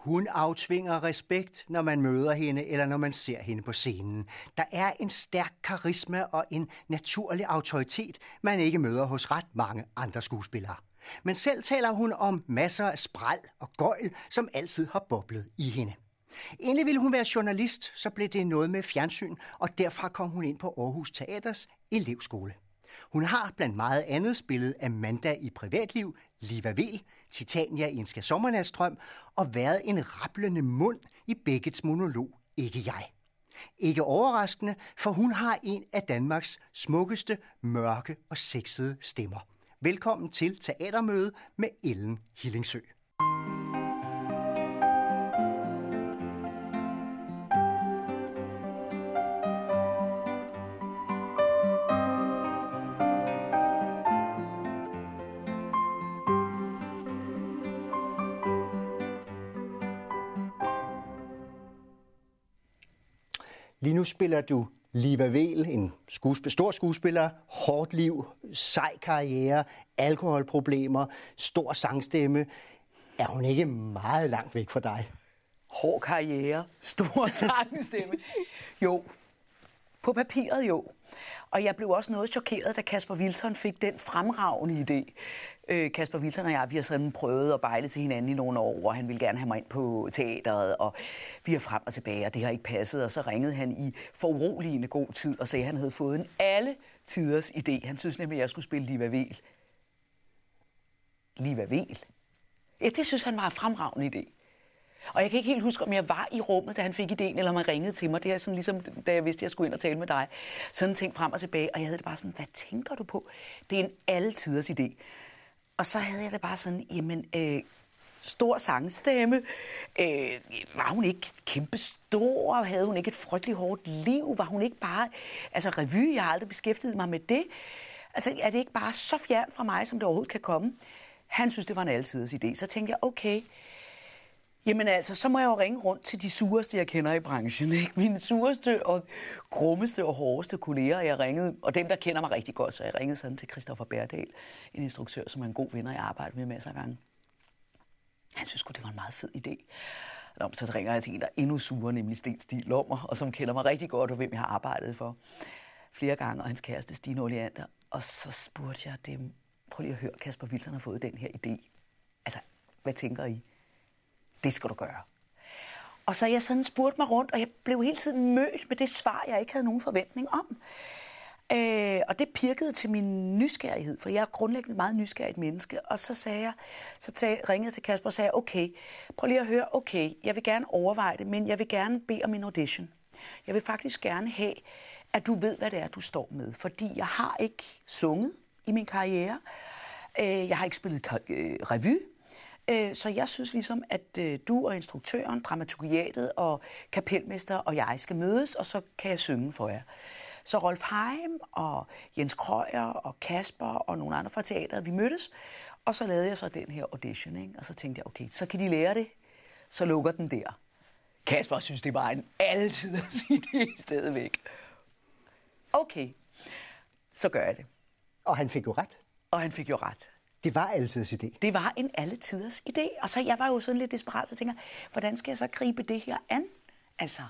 Hun aftvinger respekt, når man møder hende eller når man ser hende på scenen. Der er en stærk karisma og en naturlig autoritet, man ikke møder hos ret mange andre skuespillere. Men selv taler hun om masser af spræl og gøjl, som altid har boblet i hende. Egentlig ville hun være journalist, så blev det noget med fjernsyn, og derfra kom hun ind på Aarhus Teaters elevskole. Hun har blandt meget andet spillet Amanda i privatliv, Liva Vel, Titania i en skal og været en rapplende mund i Beckets monolog Ikke jeg. Ikke overraskende, for hun har en af Danmarks smukkeste, mørke og sexede stemmer. Velkommen til Teatermøde med Ellen Hillingsø. Lige nu spiller du Liva Vel, en skuespiller, stor skuespiller, hårdt liv, sej karriere, alkoholproblemer, stor sangstemme. Er hun ikke meget langt væk fra dig? Hård karriere, stor sangstemme. jo, på papiret jo. Og jeg blev også noget chokeret, da Kasper Wilson fik den fremragende idé. Øh, Kasper Wilson og jeg, vi har sådan prøvet at bejle til hinanden i nogle år, og han ville gerne have mig ind på teateret, og vi er frem og tilbage, og det har ikke passet. Og så ringede han i foruroligende god tid og sagde, at han havde fået en alle tiders idé. Han synes nemlig, at jeg skulle spille Liva Vel. Liva Vel? Ja, det synes han var en fremragende idé. Og jeg kan ikke helt huske, om jeg var i rummet, da han fik idéen, eller om han ringede til mig. Det er sådan ligesom, da jeg vidste, at jeg skulle ind og tale med dig. Sådan ting frem og tilbage, og jeg havde det bare sådan, hvad tænker du på? Det er en altiders idé. Og så havde jeg det bare sådan, jamen, øh, stor sangstemme. Øh, var hun ikke kæmpe stor? Havde hun ikke et frygteligt hårdt liv? Var hun ikke bare... Altså, revy, jeg har aldrig beskæftiget mig med det. Altså, er det ikke bare så fjern fra mig, som det overhovedet kan komme? Han synes, det var en altidens idé. Så tænkte jeg, okay, Jamen altså, så må jeg jo ringe rundt til de sureste, jeg kender i branchen. Ikke? Mine sureste og grummeste og hårdeste kolleger, jeg ringede, og dem, der kender mig rigtig godt, så jeg ringede sådan til Christoffer Bærdal, en instruktør, som er en god venner, jeg arbejder med masser af gange. Han synes det var en meget fed idé. Nå, så ringer jeg til en, der er endnu surere, nemlig Sten Stil Lommer, og som kender mig rigtig godt, og hvem jeg har arbejdet for flere gange, og hans kæreste Stine Oleander. Og så spurgte jeg dem, prøv lige at høre, Kasper Wilson har fået den her idé. Altså, hvad tænker I? Det skal du gøre. Og så jeg sådan spurgte mig rundt, og jeg blev hele tiden mødt med det svar, jeg ikke havde nogen forventning om. Øh, og det pirkede til min nysgerrighed, for jeg er grundlæggende meget nysgerrigt menneske. Og så sagde jeg, så tag, ringede jeg til Kasper og sagde, okay, prøv lige at høre, okay, jeg vil gerne overveje det, men jeg vil gerne bede om en audition. Jeg vil faktisk gerne have, at du ved, hvad det er, du står med. Fordi jeg har ikke sunget i min karriere. Øh, jeg har ikke spillet øh, revy. Øh, så jeg synes ligesom, at øh, du og instruktøren, dramaturgiatet og kapelmester og jeg skal mødes, og så kan jeg synge for jer. Så Rolf Heim og Jens Krøyer og Kasper og nogle andre fra teateret, vi mødtes, og så lavede jeg så den her audition, ikke? og så tænkte jeg, okay, så kan de lære det, så lukker den der. Kasper synes, det var en altid at sige det stadigvæk. Okay, så gør jeg det. Og han fik jo ret. Og han fik jo ret. Det var altid idé. Det var en alle tiders idé. Og så jeg var jo sådan lidt desperat, så tænker hvordan skal jeg så gribe det her an? Altså,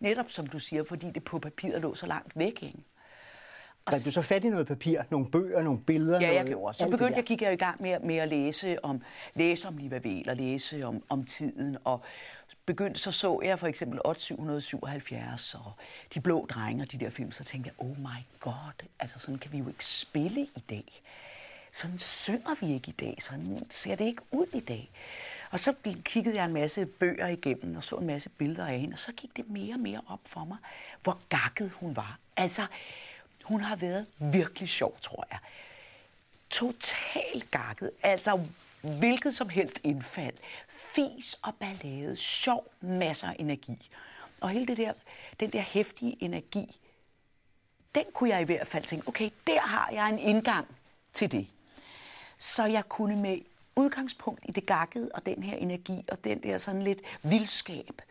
netop som du siger, fordi det på papiret lå så langt væk, ikke? Og du så fat i noget papir, nogle bøger, nogle billeder? Ja, jeg noget, gjorde. Så begyndte jeg, gik jeg i gang med, med at læse om, læse om Liva Vel og læse om, om tiden. Og begyndte, så så jeg for eksempel 8777 og De Blå Drenge og de der film, så tænkte jeg, oh my god, altså sådan kan vi jo ikke spille i dag sådan synger vi ikke i dag, sådan ser det ikke ud i dag. Og så kiggede jeg en masse bøger igennem og så en masse billeder af hende, og så gik det mere og mere op for mig, hvor gakket hun var. Altså, hun har været virkelig sjov, tror jeg. Totalt gakket. Altså, hvilket som helst indfald. Fis og ballade. Sjov. Masser af energi. Og hele det der, den der hæftige energi, den kunne jeg i hvert fald tænke, okay, der har jeg en indgang til det så jeg kunne med udgangspunkt i det gakkede og den her energi og den der sådan lidt vildskab,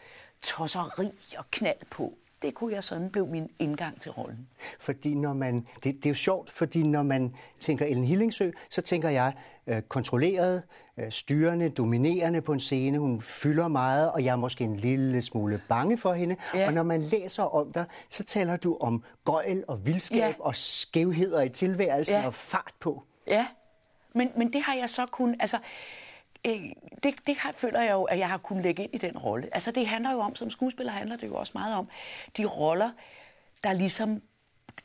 tosseri og knald på, det kunne jeg sådan blev min indgang til rollen. Fordi når man, det, det er jo sjovt, fordi når man tænker Ellen Hillingsø, så tænker jeg øh, kontrolleret, øh, styrende, dominerende på en scene. Hun fylder meget, og jeg er måske en lille smule bange for hende. Ja. Og når man læser om dig, så taler du om gøjl og vildskab ja. og skævheder i tilværelsen ja. og fart på. Ja, men, men det har jeg så kun... Altså, øh, det, det har, føler jeg jo, at jeg har kunnet lægge ind i den rolle. Altså det handler jo om, som skuespiller handler det jo også meget om, de roller, der ligesom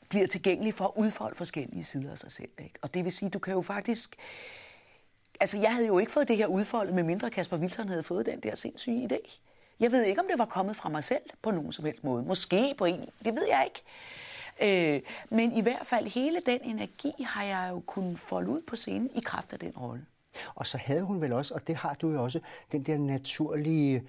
bliver tilgængelige for at udfolde forskellige sider af sig selv. Ikke? Og det vil sige, du kan jo faktisk... Altså jeg havde jo ikke fået det her udfoldet, med mindre Kasper Wilson havde fået den der sindssyge idé. Jeg ved ikke, om det var kommet fra mig selv på nogen som helst måde. Måske på en, det ved jeg ikke. Øh, men i hvert fald hele den energi har jeg jo kunnet folde ud på scenen i kraft af den rolle. Og så havde hun vel også, og det har du jo også, den der naturlige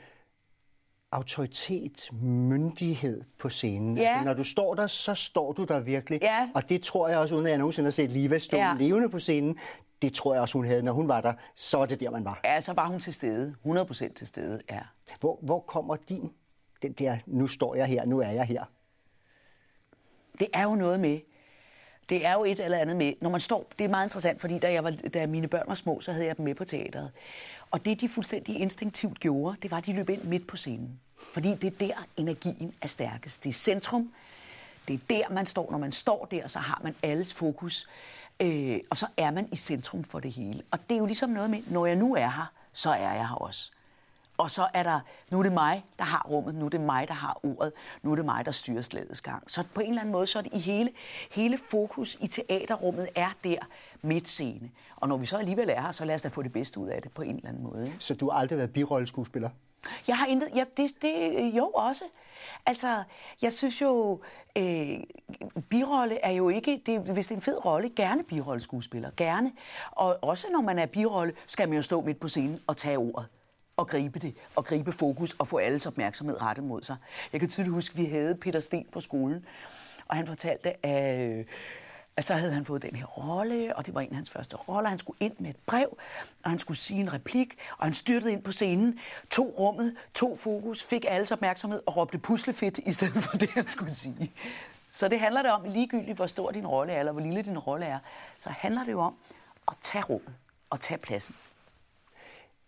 autoritet, myndighed på scenen. Ja. Altså, når du står der, så står du der virkelig. Ja. Og det tror jeg også, uden at jeg nogensinde har set Liva stå ja. levende på scenen, det tror jeg også, hun havde. Når hun var der, så var det der, man var. Ja, så var hun til stede. 100% til stede, ja. Hvor, hvor kommer din, den der, nu står jeg her, nu er jeg her? Det er jo noget med, det er jo et eller andet med, når man står, det er meget interessant, fordi da, jeg var, da mine børn var små, så havde jeg dem med på teateret. Og det, de fuldstændig instinktivt gjorde, det var, at de løb ind midt på scenen. Fordi det er der, energien er stærkest. Det er centrum. Det er der, man står. Når man står der, så har man alles fokus. Øh, og så er man i centrum for det hele. Og det er jo ligesom noget med, når jeg nu er her, så er jeg her også. Og så er der, nu er det mig, der har rummet, nu er det mig, der har ordet, nu er det mig, der styrer slagets gang. Så på en eller anden måde, så er det i hele, hele fokus i teaterrummet er der midt scene. Og når vi så alligevel er her, så lad os da få det bedste ud af det på en eller anden måde. Så du har aldrig været birolleskuespiller? Jeg har intet, ja, det, det, jo også. Altså, jeg synes jo, øh, birolle er jo ikke, det, hvis det er en fed rolle, gerne birolleskuespiller, gerne. Og også når man er birolle, skal man jo stå midt på scenen og tage ordet og gribe det, og gribe fokus og få alles opmærksomhed rettet mod sig. Jeg kan tydeligt huske, at vi havde Peter Sten på skolen, og han fortalte, at, øh, at så havde han fået den her rolle, og det var en af hans første roller. Han skulle ind med et brev, og han skulle sige en replik, og han styrtede ind på scenen, tog rummet, tog fokus, fik alles opmærksomhed og råbte puslefedt i stedet for det, han skulle sige. Så det handler det om, ligegyldigt hvor stor din rolle er, eller hvor lille din rolle er, så handler det jo om at tage rummet og tage pladsen.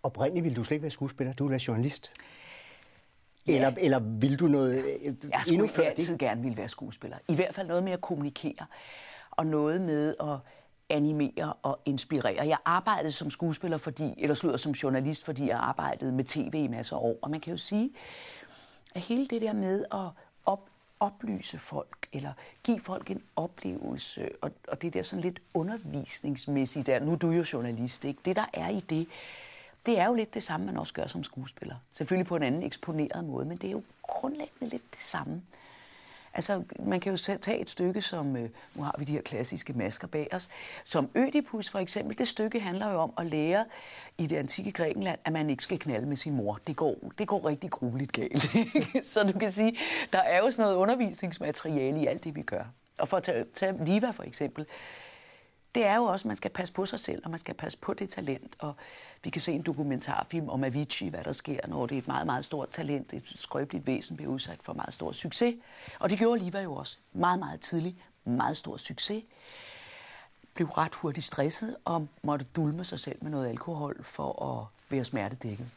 Oprindeligt ville du slet ikke være skuespiller, du ville være journalist. Ja. Eller, eller vil du noget øh, jeg endnu før Jeg altid det? gerne ville være skuespiller. I hvert fald noget med at kommunikere, og noget med at animere og inspirere. Jeg arbejdede som skuespiller, fordi, eller slutter som journalist, fordi jeg arbejdede med tv i masser af år. Og man kan jo sige, at hele det der med at op, oplyse folk, eller give folk en oplevelse, og, og det der sådan lidt undervisningsmæssigt der, nu er du jo journalist, ikke? Det der er i det, det er jo lidt det samme, man også gør som skuespiller. Selvfølgelig på en anden eksponeret måde, men det er jo grundlæggende lidt det samme. Altså, man kan jo tage et stykke som, øh, nu har vi de her klassiske masker bag os, som Ødipus for eksempel. Det stykke handler jo om at lære i det antikke Grækenland, at man ikke skal knalde med sin mor. Det går, det går rigtig grueligt galt. Så du kan sige, der er jo sådan noget undervisningsmateriale i alt det, vi gør. Og for at tage, tage Liva for eksempel, det er jo også, at man skal passe på sig selv, og man skal passe på det talent. Og vi kan se en dokumentarfilm om Avicii, hvad der sker, når det er et meget, meget stort talent, et skrøbeligt væsen, bliver udsat for meget stor succes. Og det gjorde Liva jo også. Meget, meget tidligt. Meget stor succes. Blev ret hurtigt stresset og måtte dulme sig selv med noget alkohol for at være smertedækket.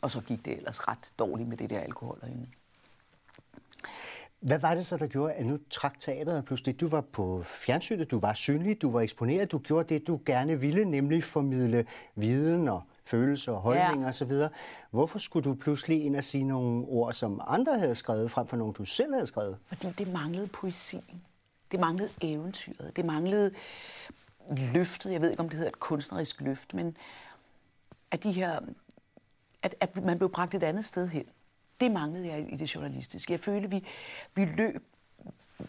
Og så gik det ellers ret dårligt med det der alkohol derinde. Hvad var det så, der gjorde, at nu trak teateret pludselig? Du var på fjernsynet, du var synlig, du var eksponeret, du gjorde det, du gerne ville, nemlig formidle viden og følelser og holdninger ja. osv. Hvorfor skulle du pludselig ind og sige nogle ord, som andre havde skrevet, frem for nogle, du selv havde skrevet? Fordi det manglede poesi. Det manglede eventyret. Det manglede løftet. Jeg ved ikke, om det hedder et kunstnerisk løft, men at de her at, at man blev bragt et andet sted hen. Det manglede jeg i det journalistiske. Jeg følte, vi, vi løb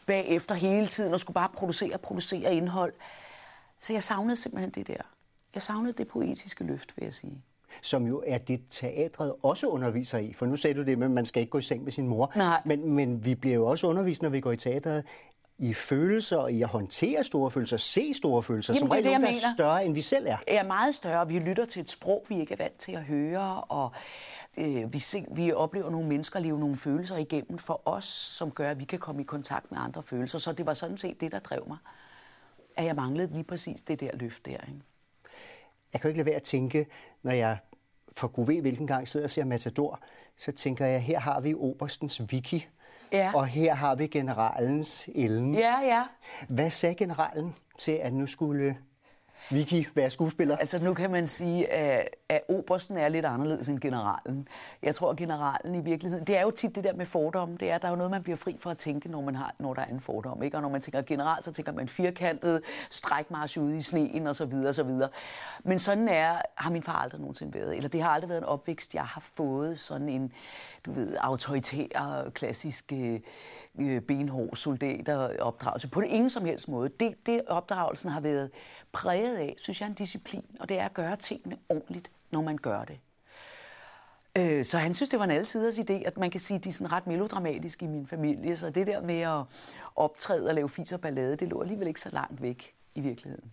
bagefter hele tiden og skulle bare producere og producere indhold. Så jeg savnede simpelthen det der. Jeg savnede det poetiske løft, vil jeg sige. Som jo er det, teatret også underviser i. For nu sagde du det med, at man skal ikke gå i seng med sin mor. Nej. Men, men vi bliver jo også undervist, når vi går i teatret, i følelser og i at håndtere store følelser, se store følelser, Jamen, som regel er større, end vi selv er. Er meget større. Vi lytter til et sprog, vi ikke er vant til at høre, og øh, vi, se, vi oplever nogle mennesker leve nogle følelser igennem for os, som gør, at vi kan komme i kontakt med andre følelser. Så det var sådan set det, der drev mig. At jeg manglede lige præcis det der løft der. Ikke? Jeg kan ikke lade være at tænke, når jeg for gud ved hvilken gang sidder og ser Matador, så tænker jeg, her har vi Oberstens Vicky, ja. og her har vi generalens Ellen. Ja, ja. Hvad sagde generalen til, at nu skulle Vicky være skuespiller? Altså nu kan man sige, at, at obersten er lidt anderledes end generalen. Jeg tror, at generalen i virkeligheden... Det er jo tit det der med fordomme. Det er, at der er jo noget, man bliver fri for at tænke, når, man har, når der er en fordom. Ikke? Og når man tænker general, så tænker man firkantet, strækmarsch ude i sneen og så videre, og så videre. Men sådan er, har min far aldrig nogensinde været. Eller det har aldrig været en opvækst, jeg har fået sådan en, du ved, autoritær, klassisk øh, øh benhård soldateropdragelse. På det ingen som helst måde. Det, det opdragelsen har været præget af, synes jeg, en disciplin, og det er at gøre tingene ordentligt, når man gør det. Øh, så han synes, det var en altiders idé, at man kan sige, at de er sådan ret melodramatiske i min familie, så det der med at optræde og lave fis og ballade, det lå alligevel ikke så langt væk i virkeligheden.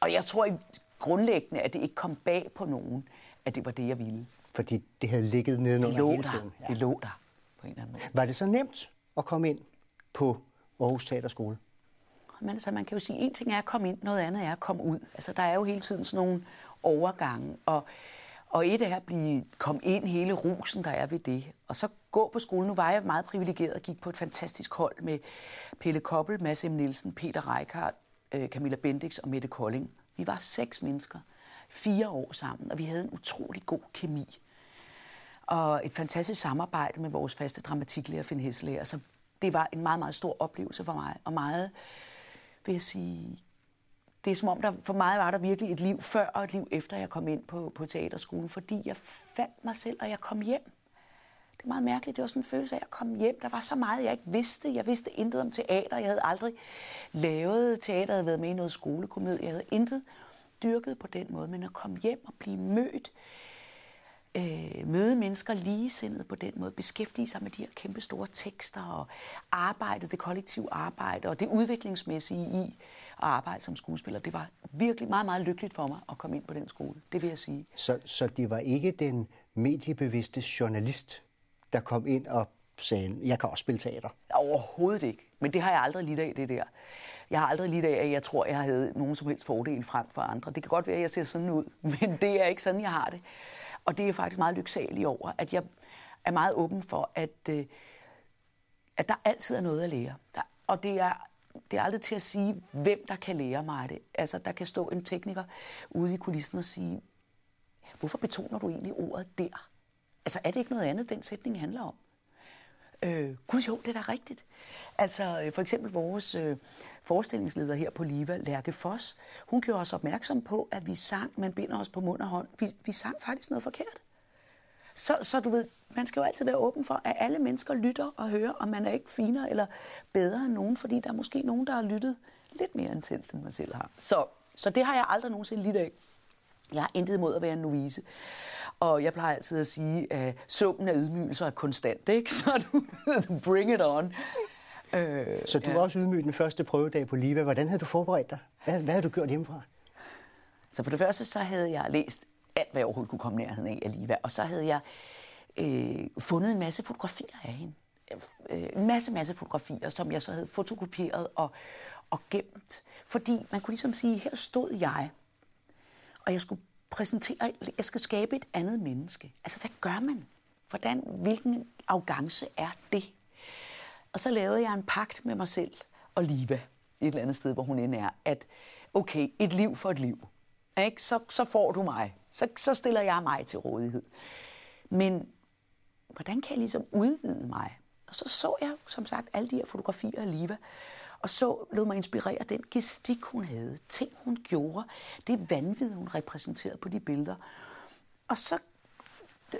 Og jeg tror i grundlæggende, at det ikke kom bag på nogen, at det var det, jeg ville. Fordi det havde ligget nedenunder hele tiden. Ja. Det lå der på en eller anden måde. Var det så nemt at komme ind på Aarhus Teaterskole? Men altså, man kan jo sige, en ting er at komme ind, noget andet er at komme ud. Altså, der er jo hele tiden sådan nogle overgange, og, og et er at blive, komme ind hele rusen, der er ved det. Og så gå på skolen. Nu var jeg meget privilegeret og gik på et fantastisk hold med Pelle Koppel, Mads M. Nielsen, Peter Reichardt, øh, Camilla Bendix og Mette Kolding. Vi var seks mennesker, fire år sammen, og vi havde en utrolig god kemi. Og et fantastisk samarbejde med vores faste dramatiklærer, Finn Hesselager. Så det var en meget, meget stor oplevelse for mig, og meget vil jeg sige, det er som om, der for mig var der virkelig et liv før og et liv efter, jeg kom ind på, på teaterskolen, fordi jeg fandt mig selv, og jeg kom hjem. Det er meget mærkeligt. Det var sådan en følelse af, at jeg kom hjem. Der var så meget, jeg ikke vidste. Jeg vidste intet om teater. Jeg havde aldrig lavet teater. Jeg havde været med i noget skolekomedie. Jeg havde intet dyrket på den måde. Men at komme hjem og blive mødt øh, møde mennesker ligesindet på den måde, beskæftige sig med de her kæmpe store tekster og arbejde, det kollektive arbejde og det udviklingsmæssige i at arbejde som skuespiller. Det var virkelig meget, meget lykkeligt for mig at komme ind på den skole, det vil jeg sige. Så, så det var ikke den mediebevidste journalist, der kom ind og sagde, jeg kan også spille teater? Overhovedet ikke, men det har jeg aldrig lidt af, det der. Jeg har aldrig lidt af, at jeg tror, jeg havde nogen som helst fordel frem for andre. Det kan godt være, at jeg ser sådan ud, men det er ikke sådan, jeg har det. Og det er faktisk meget lyksalig over, at jeg er meget åben for, at, øh, at der altid er noget at lære. Der, og det er, det er aldrig til at sige, hvem der kan lære mig det. Altså, der kan stå en tekniker ude i kulissen og sige, hvorfor betoner du egentlig ordet der? Altså, er det ikke noget andet, den sætning handler om? Øh, gud jo, det er da rigtigt. Altså, øh, for eksempel vores øh, forestillingsleder her på Liva, Lærke Foss, hun gjorde os opmærksom på, at vi sang, man binder os på mund og hånd. Vi, vi sang faktisk noget forkert. Så, så du ved, man skal jo altid være åben for, at alle mennesker lytter og hører, og man er ikke finere eller bedre end nogen, fordi der er måske nogen, der har lyttet lidt mere intenst, end man selv har. Så, så det har jeg aldrig nogensinde lidt af. Jeg har intet imod at være en novise. Og jeg plejer altid at sige, at summen af ydmygelser er konstant, ikke? Så du bring it on. Øh, så du ja. var også ydmyg den første prøvedag på Liva. Hvordan havde du forberedt dig? Hvad, hvad havde du gjort hjemmefra? Så for det første, så havde jeg læst alt, hvad jeg overhovedet kunne komme nærheden af Liva. Og så havde jeg øh, fundet en masse fotografier af hende. Øh, en masse, masse fotografier, som jeg så havde fotokopieret og, og gemt. Fordi man kunne ligesom sige, her stod jeg, og jeg skulle præsentere, jeg skal skabe et andet menneske. Altså, hvad gør man? Hvordan, hvilken arrogance er det? Og så lavede jeg en pagt med mig selv og Liva, et eller andet sted, hvor hun end er, at okay, et liv for et liv. Ikke? Så, så får du mig. Så, så stiller jeg mig til rådighed. Men hvordan kan jeg ligesom udvide mig? Og så så jeg, som sagt, alle de her fotografier af Liva, og så lod mig inspirere den gestik, hun havde, ting, hun gjorde, det vanvid, hun repræsenterede på de billeder. Og så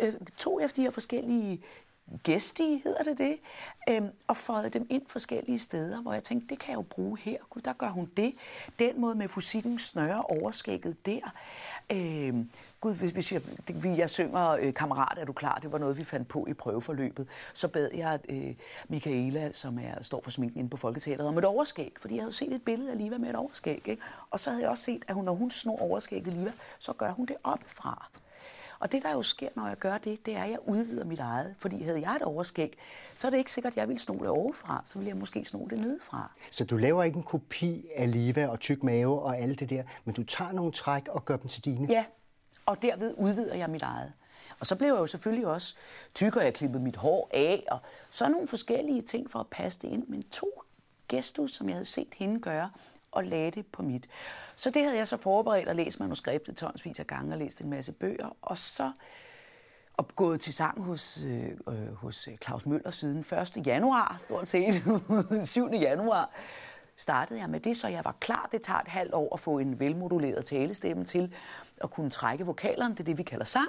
øh, tog jeg de her forskellige gæstige, hedder det det, øhm, og fåede dem ind forskellige steder, hvor jeg tænkte, det kan jeg jo bruge her. Gud, der gør hun det. Den måde med fusikken snøre overskægget der. Øh, Gud, hvis, hvis jeg, det, jeg synger øh, Kammerat, er du klar? Det var noget, vi fandt på i prøveforløbet. Så bad jeg øh, Michaela, som er, står for sminken inde på Folketeateret, om et overskæg, fordi jeg havde set et billede af Liva med et overskæg. Ikke? Og så havde jeg også set, at hun, når hun snor overskægget Liva, så gør hun det opfra. Og det, der jo sker, når jeg gør det, det er, at jeg udvider mit eget. Fordi havde jeg et overskæg, så er det ikke sikkert, at jeg ville sno det overfra. Så ville jeg måske sno det nedefra. Så du laver ikke en kopi af Liva og tyk mave og alt det der, men du tager nogle træk og gør dem til dine? Ja, og derved udvider jeg mit eget. Og så blev jeg jo selvfølgelig også tykkere, jeg klippede mit hår af, og så nogle forskellige ting for at passe det ind. Men to gestus, som jeg havde set hende gøre, og lagde det på mit. Så det havde jeg så forberedt og læst manuskriptet tonsvis af gange og læst en masse bøger. Og så og gået til sang hos, øh, øh hos øh, Claus Møller siden 1. januar, stort set 7. januar, startede jeg med det, så jeg var klar. Det tager et halvt år at få en velmoduleret talestemme til at kunne trække vokalerne. Det er det, vi kalder sang.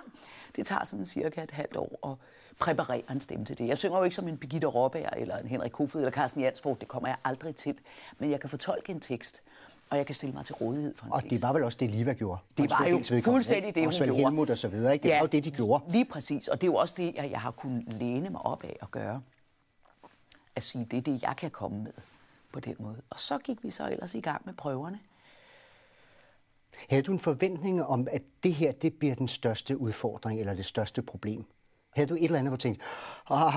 Det tager sådan cirka et halvt år at præparere en stemme til det. Jeg synger jo ikke som en Birgitte Råbær eller en Henrik Kofod eller Carsten Jansford. Det kommer jeg aldrig til. Men jeg kan fortolke en tekst og jeg kan stille mig til rådighed for en Og det var vel også det, Liva gjorde? Det var jo fuldstændig det, hun også gjorde. Helmut og så videre, ikke? Det ja, var jo det, de gjorde. Lige præcis, og det er jo også det, jeg har kunnet læne mig op af at gøre. At sige, det er det, jeg kan komme med på den måde. Og så gik vi så ellers i gang med prøverne. Havde du en forventning om, at det her det bliver den største udfordring eller det største problem? Havde du et eller andet, hvor du tænkte, ah,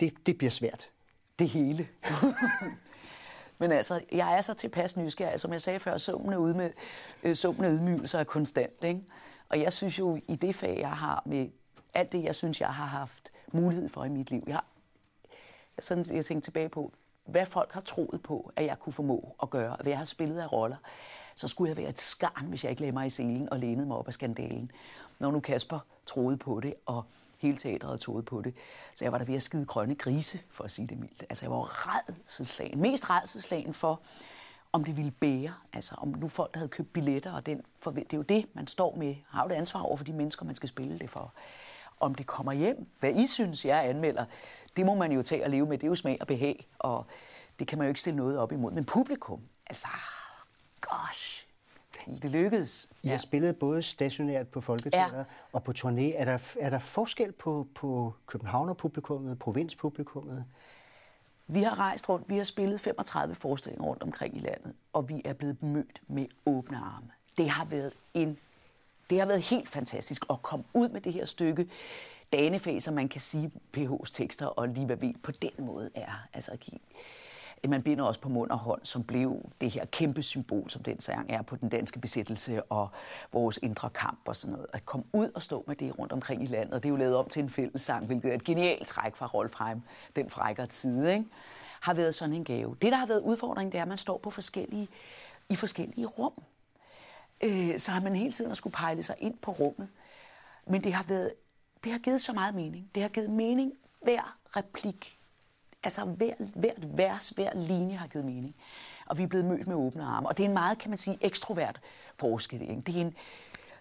det, det bliver svært? Det hele. Men altså, jeg er så tilpas nysgerrig. Som jeg sagde før, summen er ude med øh, summen af ydmygelser er konstant. Ikke? Og jeg synes jo, i det fag, jeg har med alt det, jeg synes, jeg har haft mulighed for i mit liv. Jeg, har, sådan, jeg tænkte tilbage på, hvad folk har troet på, at jeg kunne formå at gøre, hvad jeg har spillet af roller, så skulle jeg være et skarn, hvis jeg ikke lagde mig i selen og lænede mig op af skandalen. Når nu Kasper troede på det, og hele teatret havde toget på det, så jeg var der ved at skide grønne grise, for at sige det mildt. Altså jeg var redselslagen, mest redselslagen for, om det ville bære, altså om nu folk havde købt billetter, og den, for det er jo det, man står med, har jo det ansvar over for de mennesker, man skal spille det for. Om det kommer hjem, hvad I synes, jeg anmelder, det må man jo tage og leve med. Det er jo smag og behag, og det kan man jo ikke stille noget op imod. Men publikum, altså, gosh, det lykkedes. I har spillet både stationært på Folketeateret ja. og på turné. Er der, er der forskel på, på Københavner-publikummet, provinspublikummet? Vi har rejst rundt, vi har spillet 35 forestillinger rundt omkring i landet, og vi er blevet mødt med åbne arme. Det har været en det har været helt fantastisk at komme ud med det her stykke danefag, som man kan sige PH's tekster og lige hvad vi på den måde er. Altså at give, man binder også på mund og hånd, som blev det her kæmpe symbol, som den sang er på den danske besættelse og vores indre kamp og sådan noget. At komme ud og stå med det rundt omkring i landet, det er jo lavet om til en fællessang, hvilket er et genialt træk fra Rolf Heim, den frækkert side, ikke? har været sådan en gave. Det, der har været udfordringen, det er, at man står på forskellige, i forskellige rum øh, så har man hele tiden at skulle pejle sig ind på rummet. Men det har, været, det har givet så meget mening. Det har givet mening hver replik. Altså hver, hvert vers, hver linje har givet mening. Og vi er blevet mødt med åbne arme. Og det er en meget, kan man sige, ekstrovert forestilling. Det er, en,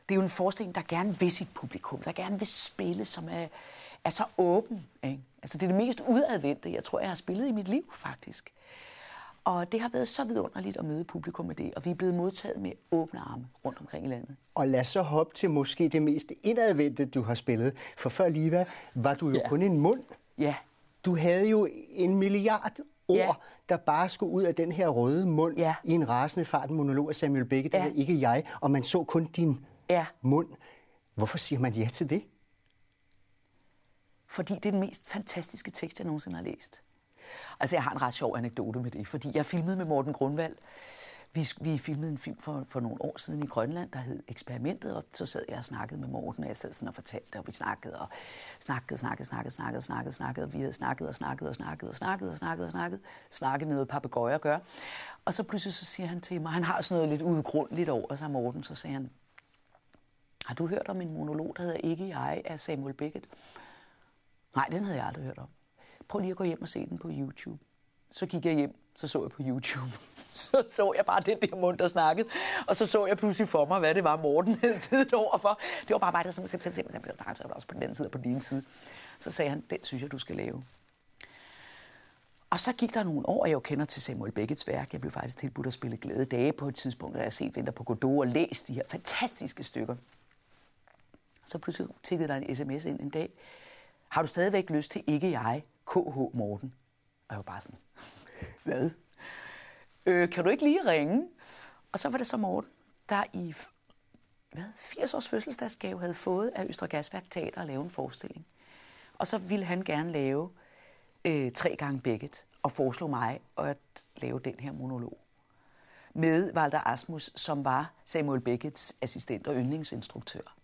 det er jo en forestilling, der gerne vil sit publikum, der gerne vil spille, som er, er så åben. Ikke? Altså det er det mest udadvendte, jeg tror, jeg har spillet i mit liv, faktisk. Og det har været så vidunderligt at møde publikum med det, og vi er blevet modtaget med åbne arme rundt omkring i landet. Og lad så hoppe til måske det mest indadvendte, du har spillet. For før Liva var du jo ja. kun en mund. Ja. Du havde jo en milliard ord, ja. der bare skulle ud af den her røde mund ja. i en rasende fart, en monolog af Samuel Beckett, ja. ikke jeg, og man så kun din ja. mund. Hvorfor siger man ja til det? Fordi det er den mest fantastiske tekst, jeg nogensinde har læst. Altså, jeg har en ret sjov anekdote med det, fordi jeg filmede med Morten Grundvald. Vi, vi filmede en film for, for nogle år siden i Grønland, der hed Eksperimentet, og så sad jeg og snakkede med Morten, og jeg sad sådan og fortalte, og vi snakkede og snakkede, snakkede, snakkede, snakkede, snakkede, snakkede, og vi havde snakket og snakket og snakket og snakket og snakket og snakket, snakket noget papegøjer gør. Og så pludselig så siger han til mig, han har sådan noget lidt udgrundligt over sig, Morten, så sagde han, har du hørt om en monolog, der hedder Ikke jeg af Samuel Beckett? Nej, den havde jeg aldrig hørt om prøv lige at gå hjem og se den på YouTube. Så gik jeg hjem, så så jeg på YouTube. Så så jeg bare den der mund, der snakkede. Og så så jeg pludselig for mig, hvad det var, Morten havde siddet overfor. Det var bare mig, der simpelthen simpelthen så også på den side og på din side. Så sagde han, den synes jeg, du skal lave. Og så gik der nogle år, og jeg jo kender til Samuel Beckets værk. Jeg blev faktisk tilbudt at spille Glæde Dage på et tidspunkt, da jeg set Vinter på Godot og læst de her fantastiske stykker. Så pludselig tikkede der en sms ind en dag. Har du stadigvæk lyst til ikke jeg KH Morten. Og jeg var bare sådan, hvad? Øh, kan du ikke lige ringe? Og så var det så Morten, der i hvad, 80 års fødselsdagsgave havde fået af Østre Gasværk Teater at lave en forestilling. Og så ville han gerne lave øh, tre gange Beckett og foreslå mig at lave den her monolog. Med Walter Asmus, som var Samuel Becketts assistent og yndlingsinstruktør.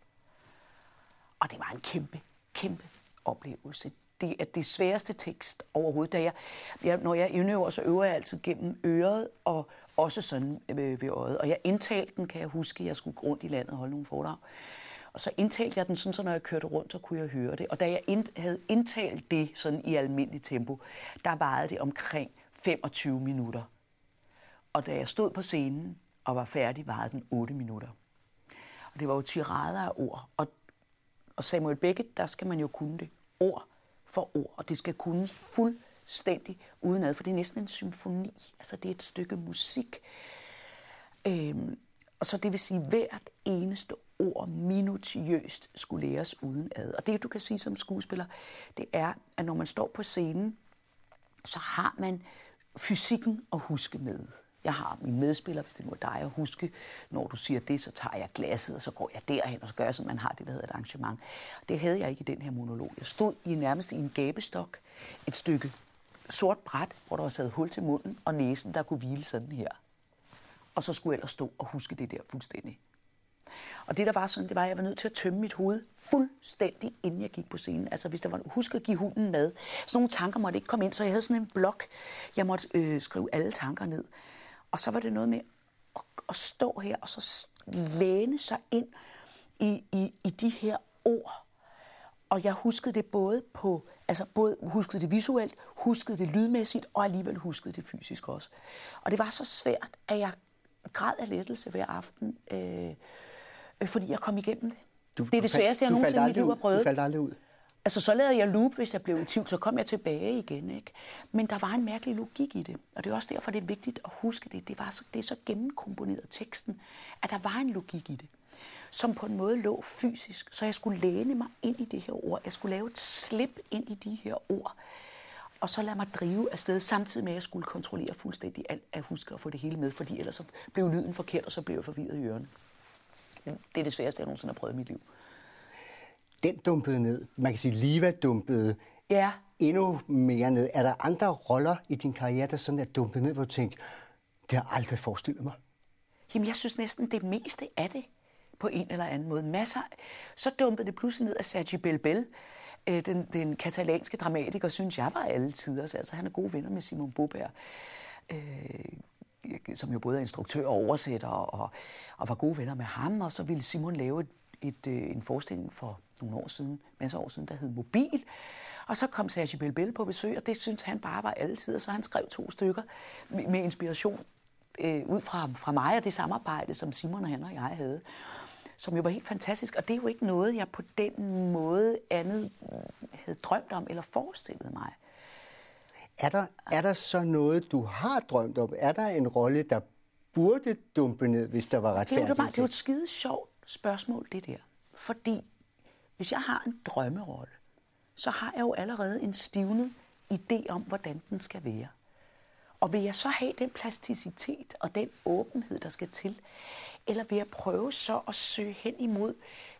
Og det var en kæmpe, kæmpe oplevelse. Det er det sværeste tekst overhovedet. Da jeg, jeg, når jeg indøver, så øver jeg altid gennem øret og også sådan ved, ved øjet. Og jeg indtalte den, kan jeg huske, jeg skulle rundt i landet og holde nogle foredrag. Og så indtalte jeg den sådan, så når jeg kørte rundt, så kunne jeg høre det. Og da jeg ind, havde indtalt det sådan i almindelig tempo, der varede det omkring 25 minutter. Og da jeg stod på scenen og var færdig, varede den 8 minutter. Og det var jo tirader af ord. Og, og Samuel Beckett, der skal man jo kunne det. Ord for ord. Og det skal kunne fuldstændig udenad, for det er næsten en symfoni. Altså det er et stykke musik. Øhm, og så det vil sige, hvert eneste ord minutiøst skulle læres udenad. Og det, du kan sige som skuespiller, det er, at når man står på scenen, så har man fysikken at huske med. Jeg har min medspiller, hvis det nu er dig at huske. Når du siger det, så tager jeg glasset, og så går jeg derhen, og så gør jeg, som man har det, der hedder et arrangement. Det havde jeg ikke i den her monolog. Jeg stod i nærmest i en gabestok, et stykke sort bræt, hvor der var sat hul til munden, og næsen, der kunne hvile sådan her. Og så skulle jeg ellers stå og huske det der fuldstændig. Og det, der var sådan, det var, at jeg var nødt til at tømme mit hoved fuldstændig, inden jeg gik på scenen. Altså, hvis der var, husk at give hunden mad. Sådan nogle tanker måtte ikke komme ind, så jeg havde sådan en blok. Jeg måtte øh, skrive alle tanker ned. Og så var det noget med at, at stå her og så læne sig ind i, i, i de her ord. Og jeg huskede det både på, altså både huskede det visuelt, huskede det lydmæssigt, og alligevel huskede det fysisk også. Og det var så svært, at jeg græd af lettelse hver aften, øh, øh, fordi jeg kom igennem det. Du, det er det sværeste, jeg nogensinde i mit liv har prøvet. Du faldt aldrig ud? Altså, så lavede jeg loop, hvis jeg blev i tvivl, så kom jeg tilbage igen. Ikke? Men der var en mærkelig logik i det, og det er også derfor, det er vigtigt at huske det. Det, var så, det er så gennemkomponeret teksten, at der var en logik i det, som på en måde lå fysisk. Så jeg skulle læne mig ind i det her ord. Jeg skulle lave et slip ind i de her ord, og så lade mig drive afsted, samtidig med, at jeg skulle kontrollere fuldstændig alt, at huske at få det hele med, fordi ellers så blev lyden forkert, og så blev jeg forvirret i ørerne. Det er det sværeste, jeg nogensinde har prøvet i mit liv den dumpede ned. Man kan sige, Liva dumpede ja. endnu mere ned. Er der andre roller i din karriere, der sådan er dumpet ned, hvor du tænkte, det har jeg aldrig forestillet mig? Jamen, jeg synes næsten det meste af det på en eller anden måde. Masser. Så dumpede det pludselig ned af Sergi Belbel, øh, den, den katalanske dramatiker, synes jeg var alle tider. Altså, han er gode venner med Simon Boberg. Øh, som jo både er instruktør og oversætter, og, og var gode venner med ham, og så ville Simon lave et et, øh, en forestilling for nogle år siden, masser år siden, der hed Mobil. Og så kom Sergi Belbel på besøg, og det synes han bare var altid, så han skrev to stykker med, inspiration øh, ud fra, fra mig og det samarbejde, som Simon og han og jeg havde, som jo var helt fantastisk. Og det er jo ikke noget, jeg på den måde andet havde drømt om eller forestillet mig. Er der, er der så noget, du har drømt om? Er der en rolle, der burde dumpe ned, hvis der var retfærdigt? Det er jo, bare, det er jo et skide sjovt spørgsmål, det der. Fordi hvis jeg har en drømmerolle, så har jeg jo allerede en stivnet idé om, hvordan den skal være. Og vil jeg så have den plasticitet og den åbenhed, der skal til? Eller vil jeg prøve så at søge hen imod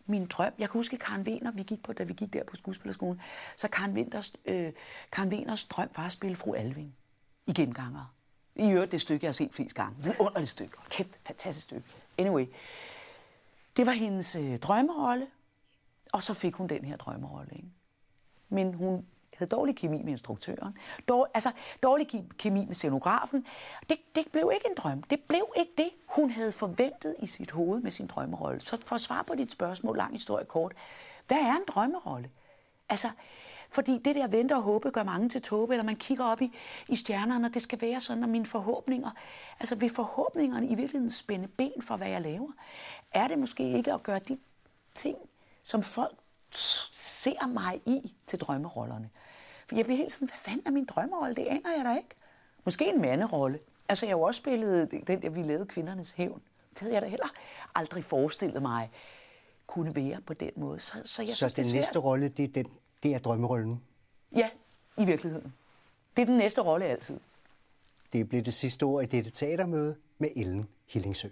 min drøm? Jeg kan huske Karen Wiener, vi gik på, da vi gik der på skuespillerskolen, så Karen, Winters, øh, Karen Wieners drøm var at spille fru Alving i genganger. I øvrigt det stykke, jeg har set flest gange. Det er underligt stykke. Kæft, fantastisk stykke. Anyway, det var hendes øh, drømmerolle, og så fik hun den her drømmerolle. Ikke? Men hun havde dårlig kemi med instruktøren, dår, altså dårlig kemi med scenografen. Det, det blev ikke en drøm. Det blev ikke det, hun havde forventet i sit hoved med sin drømmerolle. Så for at svare på dit spørgsmål, lang historie kort, hvad er en drømmerolle? Altså, fordi det der vente og håbe gør mange til tåbe, eller man kigger op i, i stjernerne, og det skal være sådan, og mine forhåbninger, altså vil forhåbningerne i virkeligheden spænde ben for, hvad jeg laver? Er det måske ikke at gøre de ting, som folk ser mig i til drømmerollerne? For jeg bliver helt sådan, hvad fanden er min drømmerolle? Det aner jeg da ikke. Måske en manderolle. Altså, jeg har jo også spillet den der, vi lavede Kvindernes Hævn. Det havde jeg da heller aldrig forestillet mig kunne være på den måde. Så, så, jeg så synes, den det næste rolle, det er, den, det er drømmerollen? Ja, i virkeligheden. Det er den næste rolle altid. Det blev det sidste ord i dette teatermøde med Ellen Hillingsø.